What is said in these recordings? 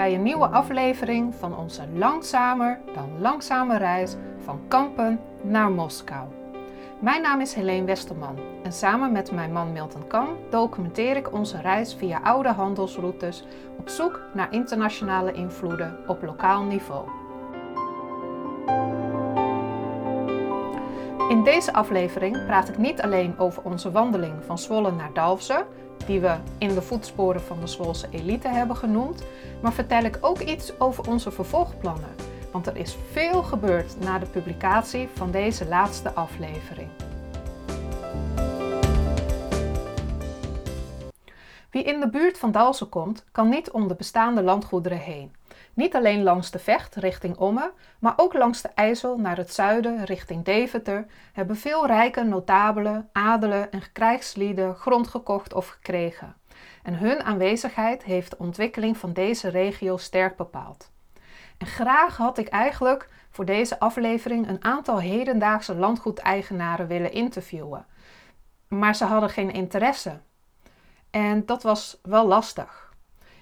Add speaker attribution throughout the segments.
Speaker 1: bij een nieuwe aflevering van onze langzamer dan langzame reis van Kampen naar Moskou. Mijn naam is Helene Westerman en samen met mijn man Milton Kam documenteer ik onze reis via oude handelsroutes op zoek naar internationale invloeden op lokaal niveau. In deze aflevering praat ik niet alleen over onze wandeling van Zwolle naar Dalfsen, die we in de voetsporen van de Zwolse elite hebben genoemd, maar vertel ik ook iets over onze vervolgplannen. Want er is veel gebeurd na de publicatie van deze laatste aflevering. Wie in de buurt van Dalsen komt, kan niet om de bestaande landgoederen heen. Niet alleen langs de Vecht richting Omme, maar ook langs de IJssel naar het zuiden richting Deventer hebben veel rijke notabelen, adelen en krijgslieden grond gekocht of gekregen. En hun aanwezigheid heeft de ontwikkeling van deze regio sterk bepaald. En graag had ik eigenlijk voor deze aflevering een aantal hedendaagse landgoedeigenaren willen interviewen. Maar ze hadden geen interesse. En dat was wel lastig.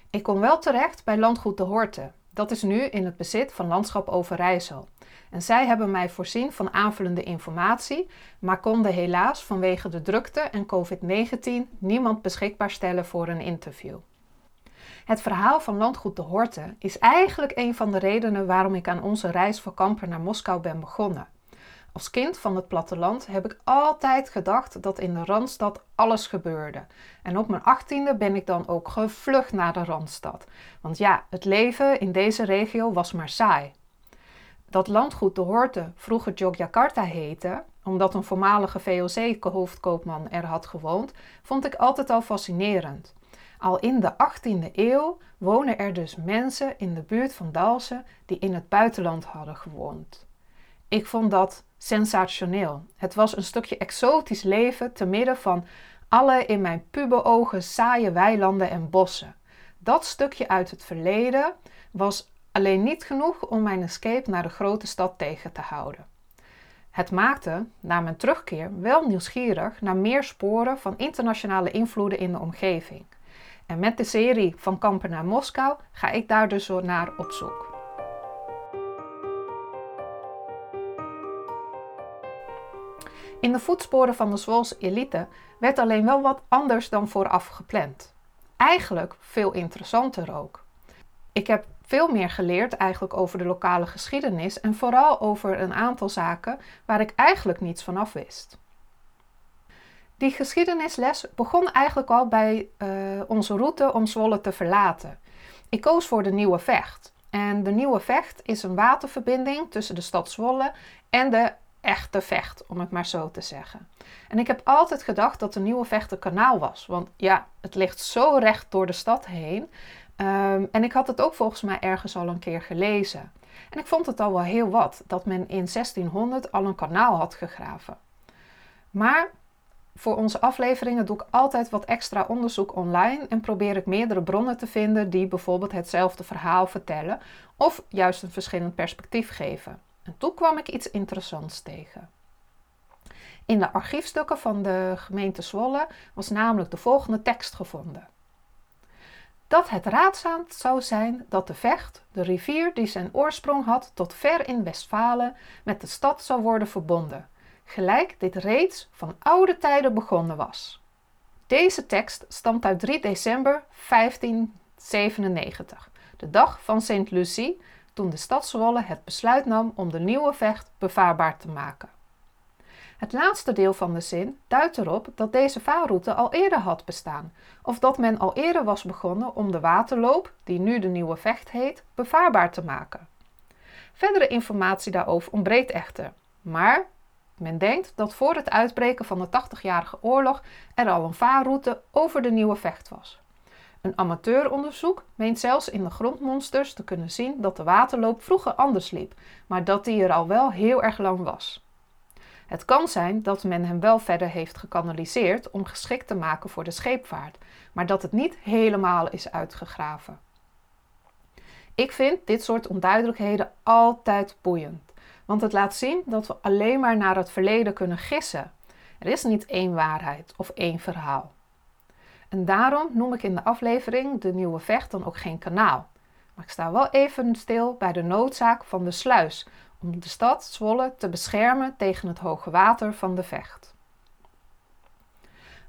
Speaker 1: Ik kon wel terecht bij Landgoed de Horten. Dat is nu in het bezit van Landschap Overijssel. En zij hebben mij voorzien van aanvullende informatie, maar konden helaas vanwege de drukte en COVID-19 niemand beschikbaar stellen voor een interview. Het verhaal van Landgoed de Horten is eigenlijk een van de redenen waarom ik aan onze reis voor Kamper naar Moskou ben begonnen. Als kind van het platteland heb ik altijd gedacht dat in de Randstad alles gebeurde. En op mijn achttiende ben ik dan ook gevlucht naar de Randstad. Want ja, het leven in deze regio was maar saai. Dat landgoed de Horte vroeger Jogjakarta heette, omdat een voormalige VOC-hoofdkoopman er had gewoond, vond ik altijd al fascinerend. Al in de 18e eeuw wonen er dus mensen in de buurt van Dalsen die in het buitenland hadden gewoond. Ik vond dat sensationeel. Het was een stukje exotisch leven te midden van alle in mijn puberogen saaie weilanden en bossen. Dat stukje uit het verleden was alleen niet genoeg om mijn escape naar de grote stad tegen te houden. Het maakte, na mijn terugkeer, wel nieuwsgierig naar meer sporen van internationale invloeden in de omgeving. En met de serie Van Kampen naar Moskou ga ik daar dus naar op zoek. In de voetsporen van de Zwolse elite werd alleen wel wat anders dan vooraf gepland. Eigenlijk veel interessanter ook. Ik heb veel meer geleerd eigenlijk over de lokale geschiedenis en vooral over een aantal zaken waar ik eigenlijk niets van af wist. Die geschiedenisles begon eigenlijk al bij uh, onze route om Zwolle te verlaten. Ik koos voor de Nieuwe Vecht. En de Nieuwe Vecht is een waterverbinding tussen de stad Zwolle en de echte vecht, om het maar zo te zeggen. En ik heb altijd gedacht dat de Nieuwe Vecht een kanaal was. Want ja, het ligt zo recht door de stad heen. Ehm, en ik had het ook volgens mij ergens al een keer gelezen. En ik vond het al wel heel wat dat men in 1600 al een kanaal had gegraven. Maar voor onze afleveringen doe ik altijd wat extra onderzoek online en probeer ik meerdere bronnen te vinden die bijvoorbeeld hetzelfde verhaal vertellen of juist een verschillend perspectief geven. En toen kwam ik iets interessants tegen. In de archiefstukken van de gemeente Zwolle was namelijk de volgende tekst gevonden. Dat het raadzaam zou zijn dat de Vecht, de rivier die zijn oorsprong had tot ver in Westfalen, met de stad zou worden verbonden, gelijk dit reeds van oude tijden begonnen was. Deze tekst stamt uit 3 december 1597, de dag van Sint Lucie, toen de stad Zwolle het besluit nam om de nieuwe vecht bevaarbaar te maken. Het laatste deel van de zin duidt erop dat deze vaarroute al eerder had bestaan, of dat men al eerder was begonnen om de waterloop, die nu de Nieuwe Vecht heet, bevaarbaar te maken. Verdere informatie daarover ontbreekt echter, maar men denkt dat voor het uitbreken van de 80-jarige oorlog er al een vaarroute over de Nieuwe Vecht was. Een amateuronderzoek meent zelfs in de grondmonsters te kunnen zien dat de waterloop vroeger anders liep, maar dat die er al wel heel erg lang was. Het kan zijn dat men hem wel verder heeft gekanaliseerd om geschikt te maken voor de scheepvaart, maar dat het niet helemaal is uitgegraven. Ik vind dit soort onduidelijkheden altijd boeiend, want het laat zien dat we alleen maar naar het verleden kunnen gissen. Er is niet één waarheid of één verhaal. En daarom noem ik in de aflevering de Nieuwe Vecht dan ook geen kanaal. Maar ik sta wel even stil bij de noodzaak van de sluis om de stad Zwolle te beschermen tegen het hoge water van de Vecht.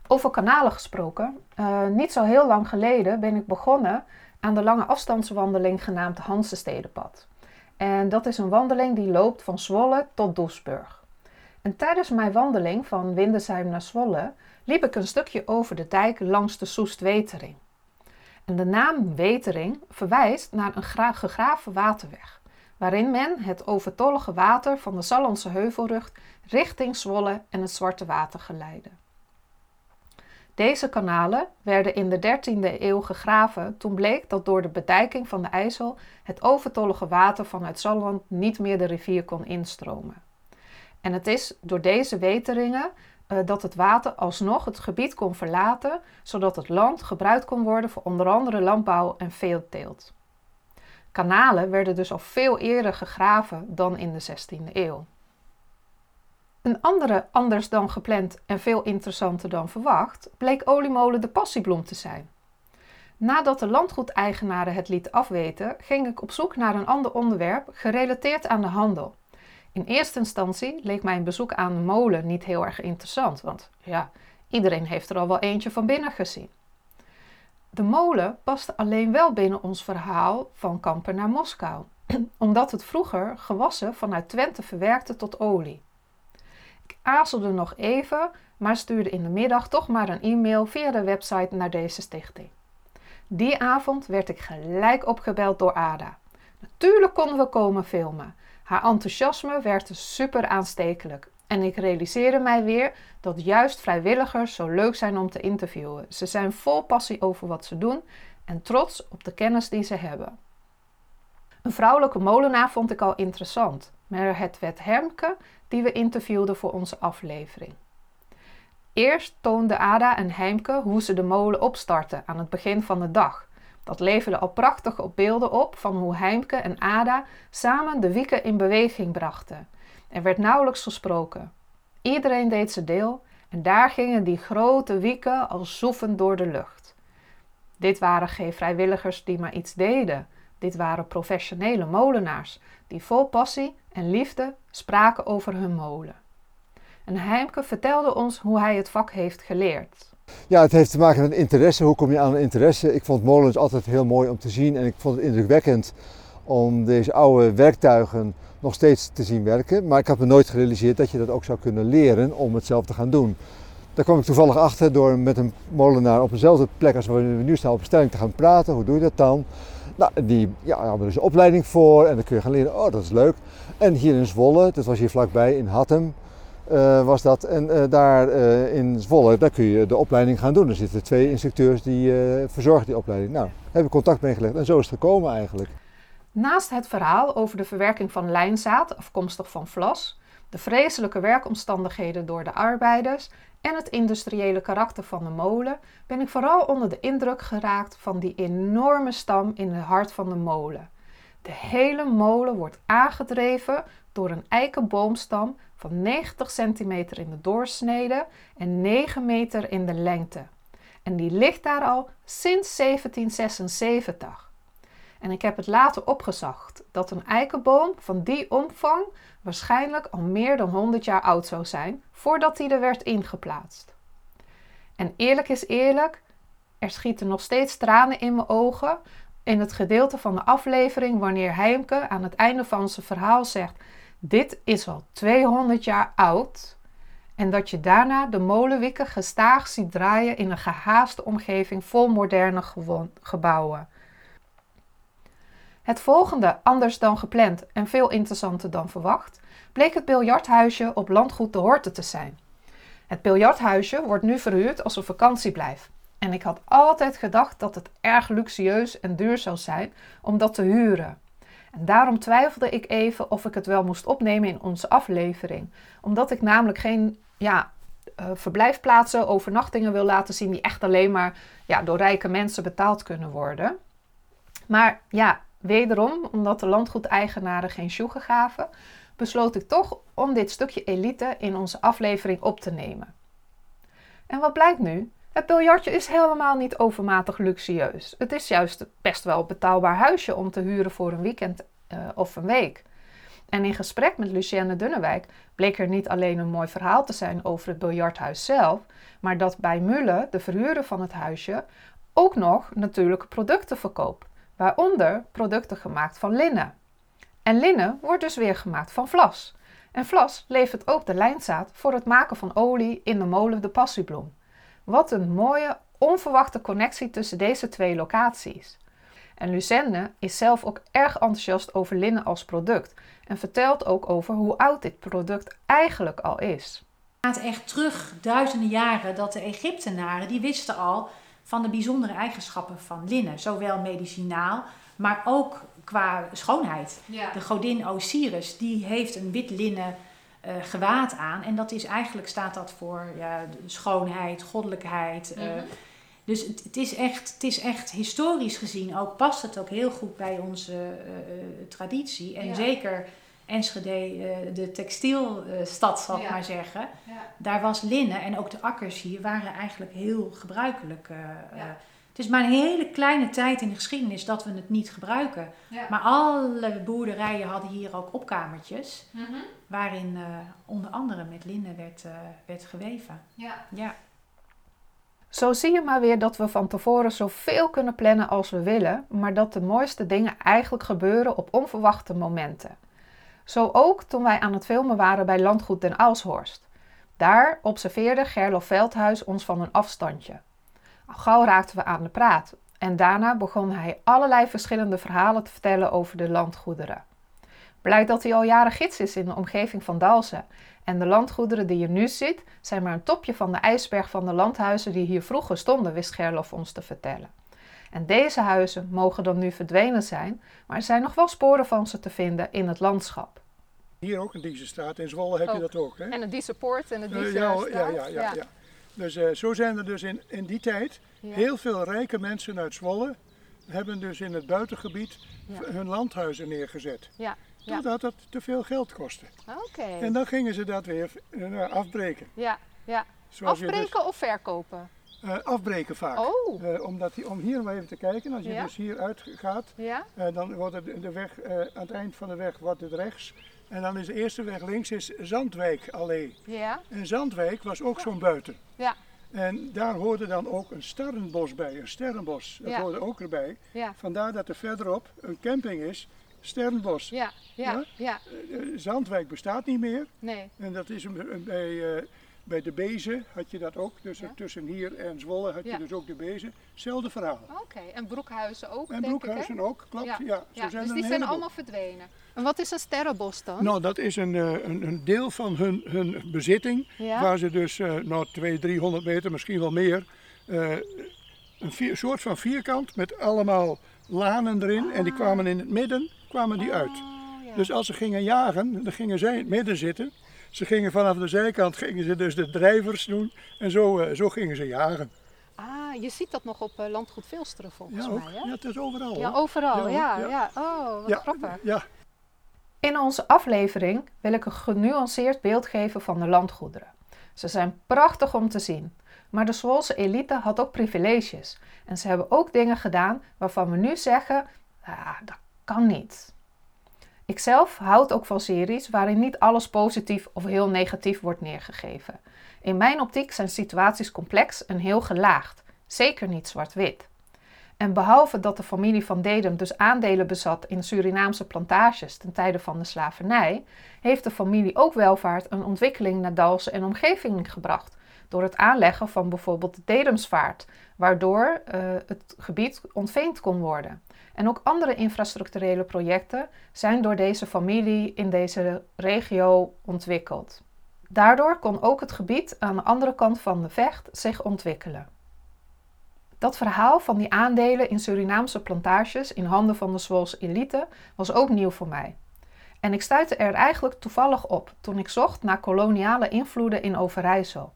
Speaker 1: Over kanalen gesproken, uh, niet zo heel lang geleden ben ik begonnen aan de lange afstandswandeling genaamd Hansestedenpad. En dat is een wandeling die loopt van Zwolle tot Doesburg. En tijdens mijn wandeling van Windesheim naar Zwolle liep ik een stukje over de dijk langs de Soest-Wetering. En de naam Wetering verwijst naar een gegraven waterweg, waarin men het overtollige water van de Sallandse heuvelrug richting Zwolle en het Zwarte Water geleidde. Deze kanalen werden in de 13e eeuw gegraven toen bleek dat door de bedijking van de IJssel het overtollige water vanuit Salland niet meer de rivier kon instromen. En het is door deze weteringen dat het water alsnog het gebied kon verlaten, zodat het land gebruikt kon worden voor onder andere landbouw en veeteelt. Kanalen werden dus al veel eerder gegraven dan in de 16e eeuw. Een andere, anders dan gepland en veel interessanter dan verwacht, bleek oliemolen de passiebloem te zijn. Nadat de landgoedeigenaren het liet afweten, ging ik op zoek naar een ander onderwerp gerelateerd aan de handel. In eerste instantie leek mijn bezoek aan de molen niet heel erg interessant, want ja, iedereen heeft er al wel eentje van binnen gezien. De molen paste alleen wel binnen ons verhaal van Kampen naar Moskou, omdat het vroeger gewassen vanuit Twente verwerkte tot olie. Ik aarzelde nog even, maar stuurde in de middag toch maar een e-mail via de website naar deze stichting. Die avond werd ik gelijk opgebeld door Ada. Natuurlijk konden we komen filmen. Haar enthousiasme werd super aanstekelijk. En ik realiseerde mij weer dat juist vrijwilligers zo leuk zijn om te interviewen. Ze zijn vol passie over wat ze doen en trots op de kennis die ze hebben. Een vrouwelijke molenaar vond ik al interessant, maar het werd Hermke die we interviewden voor onze aflevering. Eerst toonde Ada en Heimke hoe ze de molen opstarten aan het begin van de dag. Dat leverde al prachtig op beelden op van hoe Heimke en Ada samen de wieken in beweging brachten. Er werd nauwelijks gesproken. Iedereen deed zijn deel en daar gingen die grote wieken als zoefend door de lucht. Dit waren geen vrijwilligers die maar iets deden. Dit waren professionele molenaars die vol passie en liefde spraken over hun molen. En Heimke vertelde ons hoe hij het vak heeft geleerd.
Speaker 2: Ja, het heeft te maken met interesse. Hoe kom je aan een interesse? Ik vond molens altijd heel mooi om te zien en ik vond het indrukwekkend om deze oude werktuigen nog steeds te zien werken. Maar ik had me nooit gerealiseerd dat je dat ook zou kunnen leren om het zelf te gaan doen. Daar kwam ik toevallig achter door met een molenaar op dezelfde plek als waar we nu staan op bestelling te gaan praten. Hoe doe je dat dan? Nou, die ja, hadden dus een opleiding voor en dan kun je gaan leren, oh dat is leuk. En hier in Zwolle, dat was hier vlakbij in Hattem, uh, was dat. En uh, daar uh, in Zwolle, daar kun je de opleiding gaan doen. Er zitten twee instructeurs die verzorgen die opleiding. Nou, hebben we contact meegelegd en zo is het gekomen eigenlijk.
Speaker 1: Naast het verhaal over de verwerking van lijnzaad, afkomstig van vlas, de vreselijke werkomstandigheden door de arbeiders en het industriële karakter van de molen, ben ik vooral onder de indruk geraakt van die enorme stam in het hart van de molen. De hele molen wordt aangedreven door een eikenboomstam van 90 centimeter in de doorsnede en 9 meter in de lengte. En die ligt daar al sinds 1776. En ik heb het later opgezocht dat een eikenboom van die omvang waarschijnlijk al meer dan 100 jaar oud zou zijn voordat hij er werd ingeplaatst. En eerlijk is eerlijk, er schieten nog steeds tranen in mijn ogen in het gedeelte van de aflevering wanneer Heimke aan het einde van zijn verhaal zegt: Dit is al 200 jaar oud. En dat je daarna de molenwikken gestaag ziet draaien in een gehaaste omgeving vol moderne gebouwen. Het volgende, anders dan gepland en veel interessanter dan verwacht, bleek het biljarthuisje op landgoed de Horten te zijn. Het biljarthuisje wordt nu verhuurd als een vakantieblijf. En ik had altijd gedacht dat het erg luxueus en duur zou zijn om dat te huren. En daarom twijfelde ik even of ik het wel moest opnemen in onze aflevering. Omdat ik namelijk geen ja, uh, verblijfplaatsen, overnachtingen wil laten zien die echt alleen maar ja, door rijke mensen betaald kunnen worden. Maar ja, wederom, omdat de landgoedeigenaren geen sjoegen gaven, besloot ik toch om dit stukje elite in onze aflevering op te nemen. En wat blijkt nu? Het biljartje is helemaal niet overmatig luxueus. Het is juist best wel een betaalbaar huisje om te huren voor een weekend uh, of een week. En in gesprek met Lucienne Dunnewijk bleek er niet alleen een mooi verhaal te zijn over het biljarthuis zelf, maar dat bij Mulle, de verhuurder van het huisje, ook nog natuurlijke producten verkoopt, waaronder producten gemaakt van linnen. En linnen wordt dus weer gemaakt van vlas. En vlas levert ook de lijnzaad voor het maken van olie in de molen de Passiebloem. Wat een mooie, onverwachte connectie tussen deze twee locaties. En Lucenne is zelf ook erg enthousiast over linnen als product en vertelt ook over hoe oud dit product eigenlijk al is.
Speaker 3: Het gaat echt terug duizenden jaren dat de Egyptenaren die wisten al van de bijzondere eigenschappen van linnen, zowel medicinaal, maar ook qua schoonheid. De godin Osiris die heeft een wit linnen uh, gewaad aan en dat is eigenlijk staat dat voor ja, schoonheid, goddelijkheid. Uh, dus het, het, is echt, het is echt historisch gezien ook, past het ook heel goed bij onze uh, traditie. En zeker Enschede, de textielstad zal ik maar zeggen. Daar was linnen en ook de akkers hier waren eigenlijk heel gebruikelijk. Het is maar een hele kleine tijd in de geschiedenis dat we het niet gebruiken. Maar alle boerderijen hadden hier ook opkamertjes. Mm -hmm. Waarin onder andere met linnen werd, werd geweven.
Speaker 1: Ja. ja. Zo zie je maar weer dat we van tevoren zoveel kunnen plannen als we willen, maar dat de mooiste dingen eigenlijk gebeuren op onverwachte momenten. Zo ook toen wij aan het filmen waren bij Landgoed Den Aalshorst. Daar observeerde Gerlof Veldhuis ons van een afstandje. Gauw raakten we aan de praat en daarna begon hij allerlei verschillende verhalen te vertellen over de landgoederen. Blijkt dat hij al jaren gids is in de omgeving van Dalsen en de landgoederen die je nu ziet, zijn maar een topje van de ijsberg van de landhuizen die hier vroeger stonden, wist Gerlof ons te vertellen. En deze huizen mogen dan nu verdwenen zijn, maar er zijn nog wel sporen van ze te vinden in het landschap.
Speaker 4: Hier ook in deze straat, in Zwolle heb je dat ook. Hè?
Speaker 1: En de Poort en de Diese
Speaker 4: uh, ja, ja, ja, ja, ja, Dus uh, zo zijn er dus in, in die tijd heel veel rijke mensen uit Zwolle hebben dus in het buitengebied hun landhuizen neergezet. Ja. Doordat het te veel geld kostte. Oké. En dan gingen ze dat weer uh, afbreken.
Speaker 1: Ja, ja. afbreken dus, of verkopen?
Speaker 4: Uh, afbreken vaak. Oh. Uh, omdat die, om hier maar even te kijken, als je dus hier uitgaat, ja? dan wordt het de weg, aan het eind van de weg wordt het rechts. En dan is de eerste weg links is Zandwijk Allee. Ja. En Zandwijk was ook zo'n buiten. Ja. En daar hoorde dan ook een sterrenbos bij, een sterrenbos. Dat ja. hoorde ook erbij. Ja. Vandaar dat er verderop een camping is Sterrenbos. Ja, ja, ja. Eh, eh, Zandwijk bestaat niet meer. Nee. En dat is bij, uh, bij de Bezen had je dat ook. Dus tussen hier en Zwolle had je dus ook de Bezen. Hetzelfde verhaal.
Speaker 1: Oké, en Broekhuizen ook,
Speaker 4: En Broekhuizen ook, klopt. Ja.
Speaker 1: Zo zijn dus die zijn allemaal verdwenen. En wat is een sterrenbos dan?
Speaker 4: Nou, dat is een, een, een deel van hun, hun bezitting. Waar ze dus, nou, 200, 300 meter, misschien wel meer... een vier, soort van vierkant met allemaal lanen erin. En die ah. kwamen in het midden kwamen die uit. Oh, dus als ze gingen jagen, dan gingen zij in het midden zitten. Ze gingen vanaf de zijkant gingen ze dus de drijvers doen en zo, uh, zo gingen ze jagen.
Speaker 1: Ah, je ziet dat nog op uh, Landgoed Veelsteren volgens
Speaker 4: ja,
Speaker 1: mij. Hè?
Speaker 4: Ja, het is overal.
Speaker 1: Ja, overal. Ja, ja. ja. Oh, wat grappig. Ja. In onze aflevering wil ik een genuanceerd beeld geven van de landgoederen. Ze zijn prachtig om te zien. Maar de Zwolse elite had ook privileges. En ze hebben ook dingen gedaan waarvan we nu zeggen: ah, dat kan niet. Ikzelf houd ook van series waarin niet alles positief of heel negatief wordt neergegeven. In mijn optiek zijn situaties complex en heel gelaagd, zeker niet zwart-wit. En behalve dat de familie van Dedem dus aandelen bezat in Surinaamse plantages ten tijde van de slavernij, heeft de familie ook welvaart een ontwikkeling naar Dalsen en omgeving gebracht. Door het aanleggen van bijvoorbeeld de Dedemsvaart, waardoor uh, het gebied ontveend kon worden. En ook andere infrastructurele projecten zijn door deze familie in deze regio ontwikkeld. Daardoor kon ook het gebied aan de andere kant van de vecht zich ontwikkelen. Dat verhaal van die aandelen in Surinaamse plantages in handen van de Zwolse elite was ook nieuw voor mij. En ik stuitte er eigenlijk toevallig op toen ik zocht naar koloniale invloeden in Overijssel.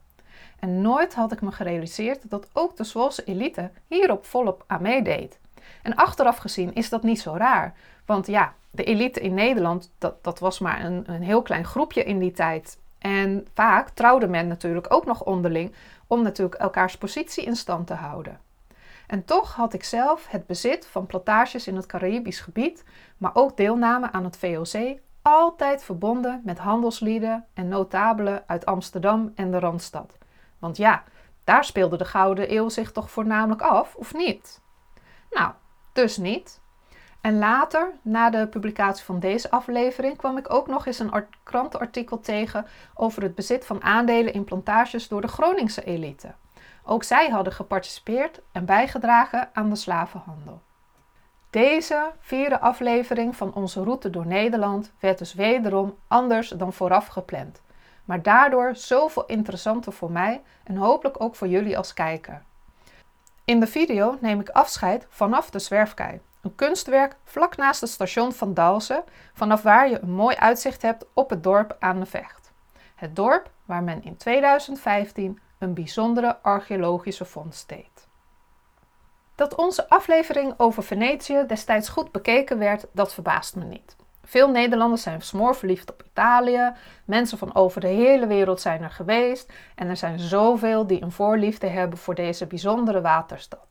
Speaker 1: En nooit had ik me gerealiseerd dat ook de Zwolse elite hierop volop aan meedeed. En achteraf gezien is dat niet zo raar. Want ja, de elite in Nederland, dat, dat was maar een, een heel klein groepje in die tijd. En vaak trouwde men natuurlijk ook nog onderling om natuurlijk elkaars positie in stand te houden. En toch had ik zelf het bezit van plantages in het Caribisch gebied, maar ook deelname aan het VOC, altijd verbonden met handelslieden en notabelen uit Amsterdam en de Randstad. Want ja, daar speelde de Gouden Eeuw zich toch voornamelijk af, of niet? Nou, dus niet. En later, na de publicatie van deze aflevering, kwam ik ook nog eens een krantenartikel tegen over het bezit van aandelen in plantages door de Groningse elite. Ook zij hadden geparticipeerd en bijgedragen aan de slavenhandel. Deze vierde aflevering van onze route door Nederland werd dus wederom anders dan vooraf gepland, maar daardoor zoveel interessanter voor mij en hopelijk ook voor jullie als kijker. In de video neem ik afscheid vanaf de Zwerfkei, een kunstwerk vlak naast het station van Dalsen, vanaf waar je een mooi uitzicht hebt op het dorp aan de Vecht. Het dorp waar men in 2015 een bijzondere archeologische vondst deed. Dat onze aflevering over Venetië destijds goed bekeken werd, dat verbaast me niet. Veel Nederlanders zijn smoorverliefd op Italië, mensen van over de hele wereld zijn er geweest en er zijn zoveel die een voorliefde hebben voor deze bijzondere waterstad.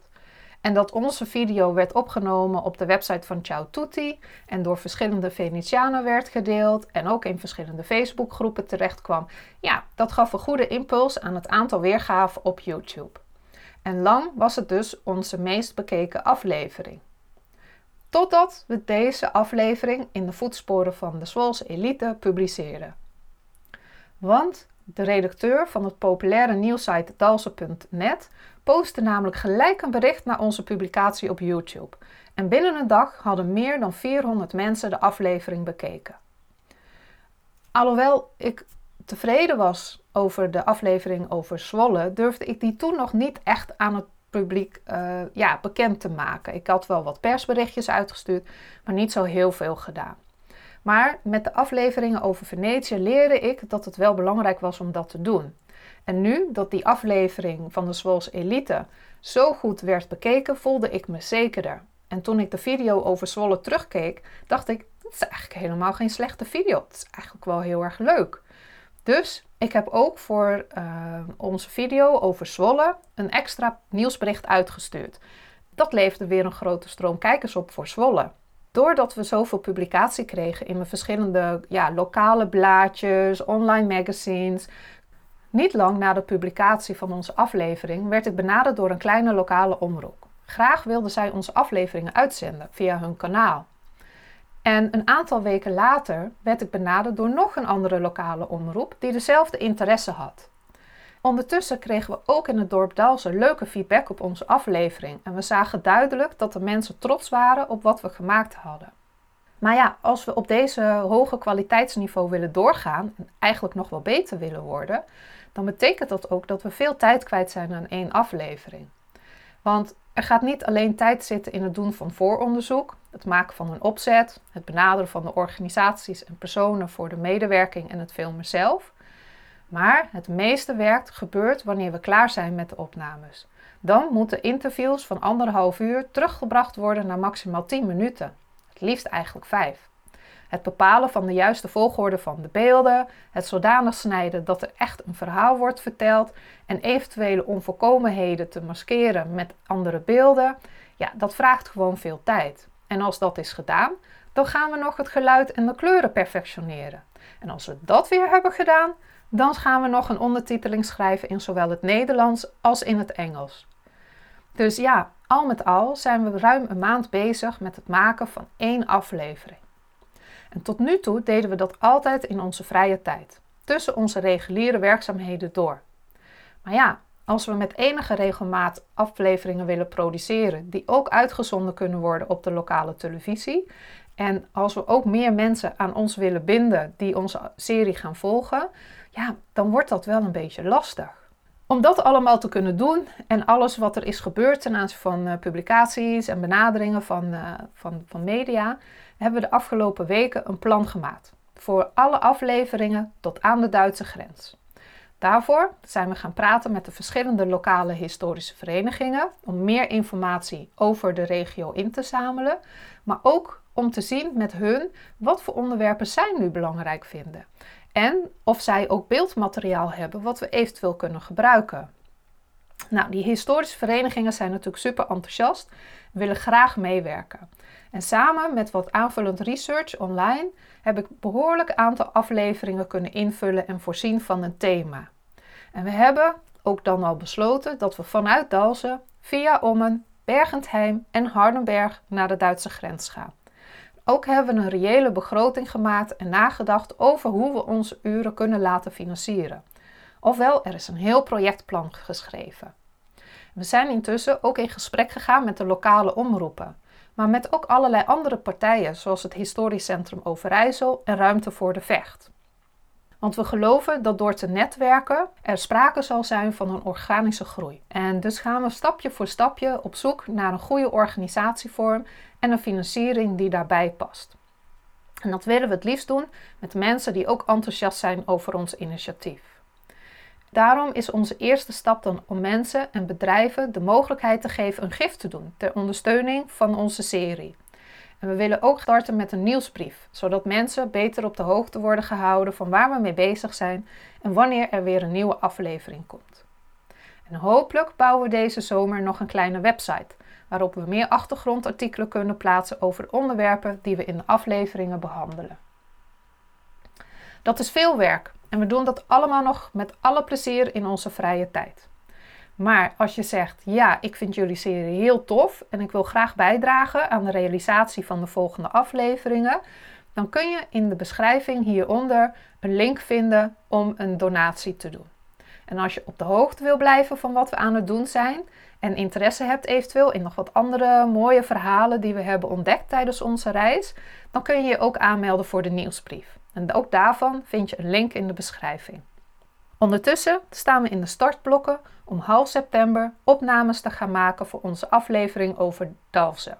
Speaker 1: En dat onze video werd opgenomen op de website van Ciao Tutti en door verschillende Venetianen werd gedeeld en ook in verschillende Facebookgroepen terecht kwam. Ja, dat gaf een goede impuls aan het aantal weergaven op YouTube. En lang was het dus onze meest bekeken aflevering. Totdat we deze aflevering in de voetsporen van de Zwolse elite publiceerden. Want de redacteur van het populaire nieuwsite dalse.net postte namelijk gelijk een bericht naar onze publicatie op YouTube. En binnen een dag hadden meer dan 400 mensen de aflevering bekeken. Alhoewel ik tevreden was over de aflevering over Zwolle, durfde ik die toen nog niet echt aan het publiek uh, ja, bekend te maken. Ik had wel wat persberichtjes uitgestuurd, maar niet zo heel veel gedaan. Maar met de afleveringen over Venetië leerde ik dat het wel belangrijk was om dat te doen. En nu dat die aflevering van de Zwolse Elite zo goed werd bekeken, voelde ik me zekerder. En toen ik de video over Zwolle terugkeek, dacht ik, het is eigenlijk helemaal geen slechte video. Het is eigenlijk wel heel erg leuk. Dus ik heb ook voor uh, onze video over Zwolle een extra nieuwsbericht uitgestuurd. Dat leverde weer een grote stroom kijkers op voor Zwolle. Doordat we zoveel publicatie kregen in mijn verschillende ja, lokale blaadjes, online magazines, niet lang na de publicatie van onze aflevering werd ik benaderd door een kleine lokale omroep. Graag wilden zij onze afleveringen uitzenden via hun kanaal. En een aantal weken later werd ik benaderd door nog een andere lokale omroep die dezelfde interesse had. Ondertussen kregen we ook in het dorp Dalsen leuke feedback op onze aflevering en we zagen duidelijk dat de mensen trots waren op wat we gemaakt hadden. Maar ja, als we op deze hoge kwaliteitsniveau willen doorgaan en eigenlijk nog wel beter willen worden, dan betekent dat ook dat we veel tijd kwijt zijn aan één aflevering. Want er gaat niet alleen tijd zitten in het doen van vooronderzoek, het maken van een opzet, het benaderen van de organisaties en personen voor de medewerking en het filmen zelf. Maar het meeste werk gebeurt wanneer we klaar zijn met de opnames. Dan moeten interviews van anderhalf uur teruggebracht worden naar maximaal 10 minuten. Het liefst eigenlijk 5. Het bepalen van de juiste volgorde van de beelden, het zodanig snijden dat er echt een verhaal wordt verteld en eventuele onvolkomenheden te maskeren met andere beelden, ja, dat vraagt gewoon veel tijd. En als dat is gedaan, dan gaan we nog het geluid en de kleuren perfectioneren. En als we dat weer hebben gedaan, dan gaan we nog een ondertiteling schrijven in zowel het Nederlands als in het Engels. Dus ja, al met al zijn we ruim een maand bezig met het maken van één aflevering. En tot nu toe deden we dat altijd in onze vrije tijd, tussen onze reguliere werkzaamheden door. Maar ja, als we met enige regelmaat afleveringen willen produceren die ook uitgezonden kunnen worden op de lokale televisie, en als we ook meer mensen aan ons willen binden die onze serie gaan volgen, ja, dan wordt dat wel een beetje lastig. Om dat allemaal te kunnen doen en alles wat er is gebeurd ten aanzien van uh, publicaties en benaderingen van, uh, van, van media, hebben we de afgelopen weken een plan gemaakt. Voor alle afleveringen tot aan de Duitse grens. Daarvoor zijn we gaan praten met de verschillende lokale historische verenigingen om meer informatie over de regio in te zamelen, maar ook om te zien met hun wat voor onderwerpen zij nu belangrijk vinden. En of zij ook beeldmateriaal hebben wat we eventueel kunnen gebruiken. Nou, die historische verenigingen zijn natuurlijk super enthousiast en willen graag meewerken. En samen met wat aanvullend research online heb ik behoorlijk aantal afleveringen kunnen invullen en voorzien van een thema. En we hebben ook dan al besloten dat we vanuit Dalsen via Ommen, Bergentheim en Hardenberg naar de Duitse grens gaan. Ook hebben we een reële begroting gemaakt en nagedacht over hoe we onze uren kunnen laten financieren. Ofwel, er is een heel projectplan geschreven. We zijn intussen ook in gesprek gegaan met de lokale omroepen, maar met ook allerlei andere partijen, zoals het Historisch Centrum Overijssel en Ruimte voor de Vecht. Want we geloven dat door te netwerken er sprake zal zijn van een organische groei. En dus gaan we stapje voor stapje op zoek naar een goede organisatievorm en een financiering die daarbij past. En dat willen we het liefst doen met mensen die ook enthousiast zijn over ons initiatief. Daarom is onze eerste stap dan om mensen en bedrijven de mogelijkheid te geven een gift te doen ter ondersteuning van onze serie. En we willen ook starten met een nieuwsbrief, zodat mensen beter op de hoogte worden gehouden van waar we mee bezig zijn en wanneer er weer een nieuwe aflevering komt. En hopelijk bouwen we deze zomer nog een kleine website waarop we meer achtergrondartikelen kunnen plaatsen over onderwerpen die we in de afleveringen behandelen. Dat is veel werk en we doen dat allemaal nog met alle plezier in onze vrije tijd. Maar als je zegt, ja, ik vind jullie serie heel tof en ik wil graag bijdragen aan de realisatie van de volgende afleveringen, dan kun je in de beschrijving hieronder een link vinden om een donatie te doen. En als je op de hoogte wil blijven van wat we aan het doen zijn en interesse hebt eventueel in nog wat andere mooie verhalen die we hebben ontdekt tijdens onze reis, dan kun je je ook aanmelden voor de nieuwsbrief. En ook daarvan vind je een link in de beschrijving. Ondertussen staan we in de startblokken om half september opnames te gaan maken voor onze aflevering over Dalfsen.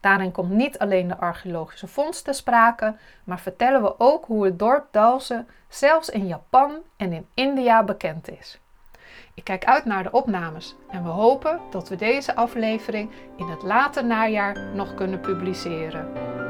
Speaker 1: Daarin komt niet alleen de archeologische vondst te sprake, maar vertellen we ook hoe het dorp Dalsen zelfs in Japan en in India bekend is. Ik kijk uit naar de opnames en we hopen dat we deze aflevering in het late najaar nog kunnen publiceren.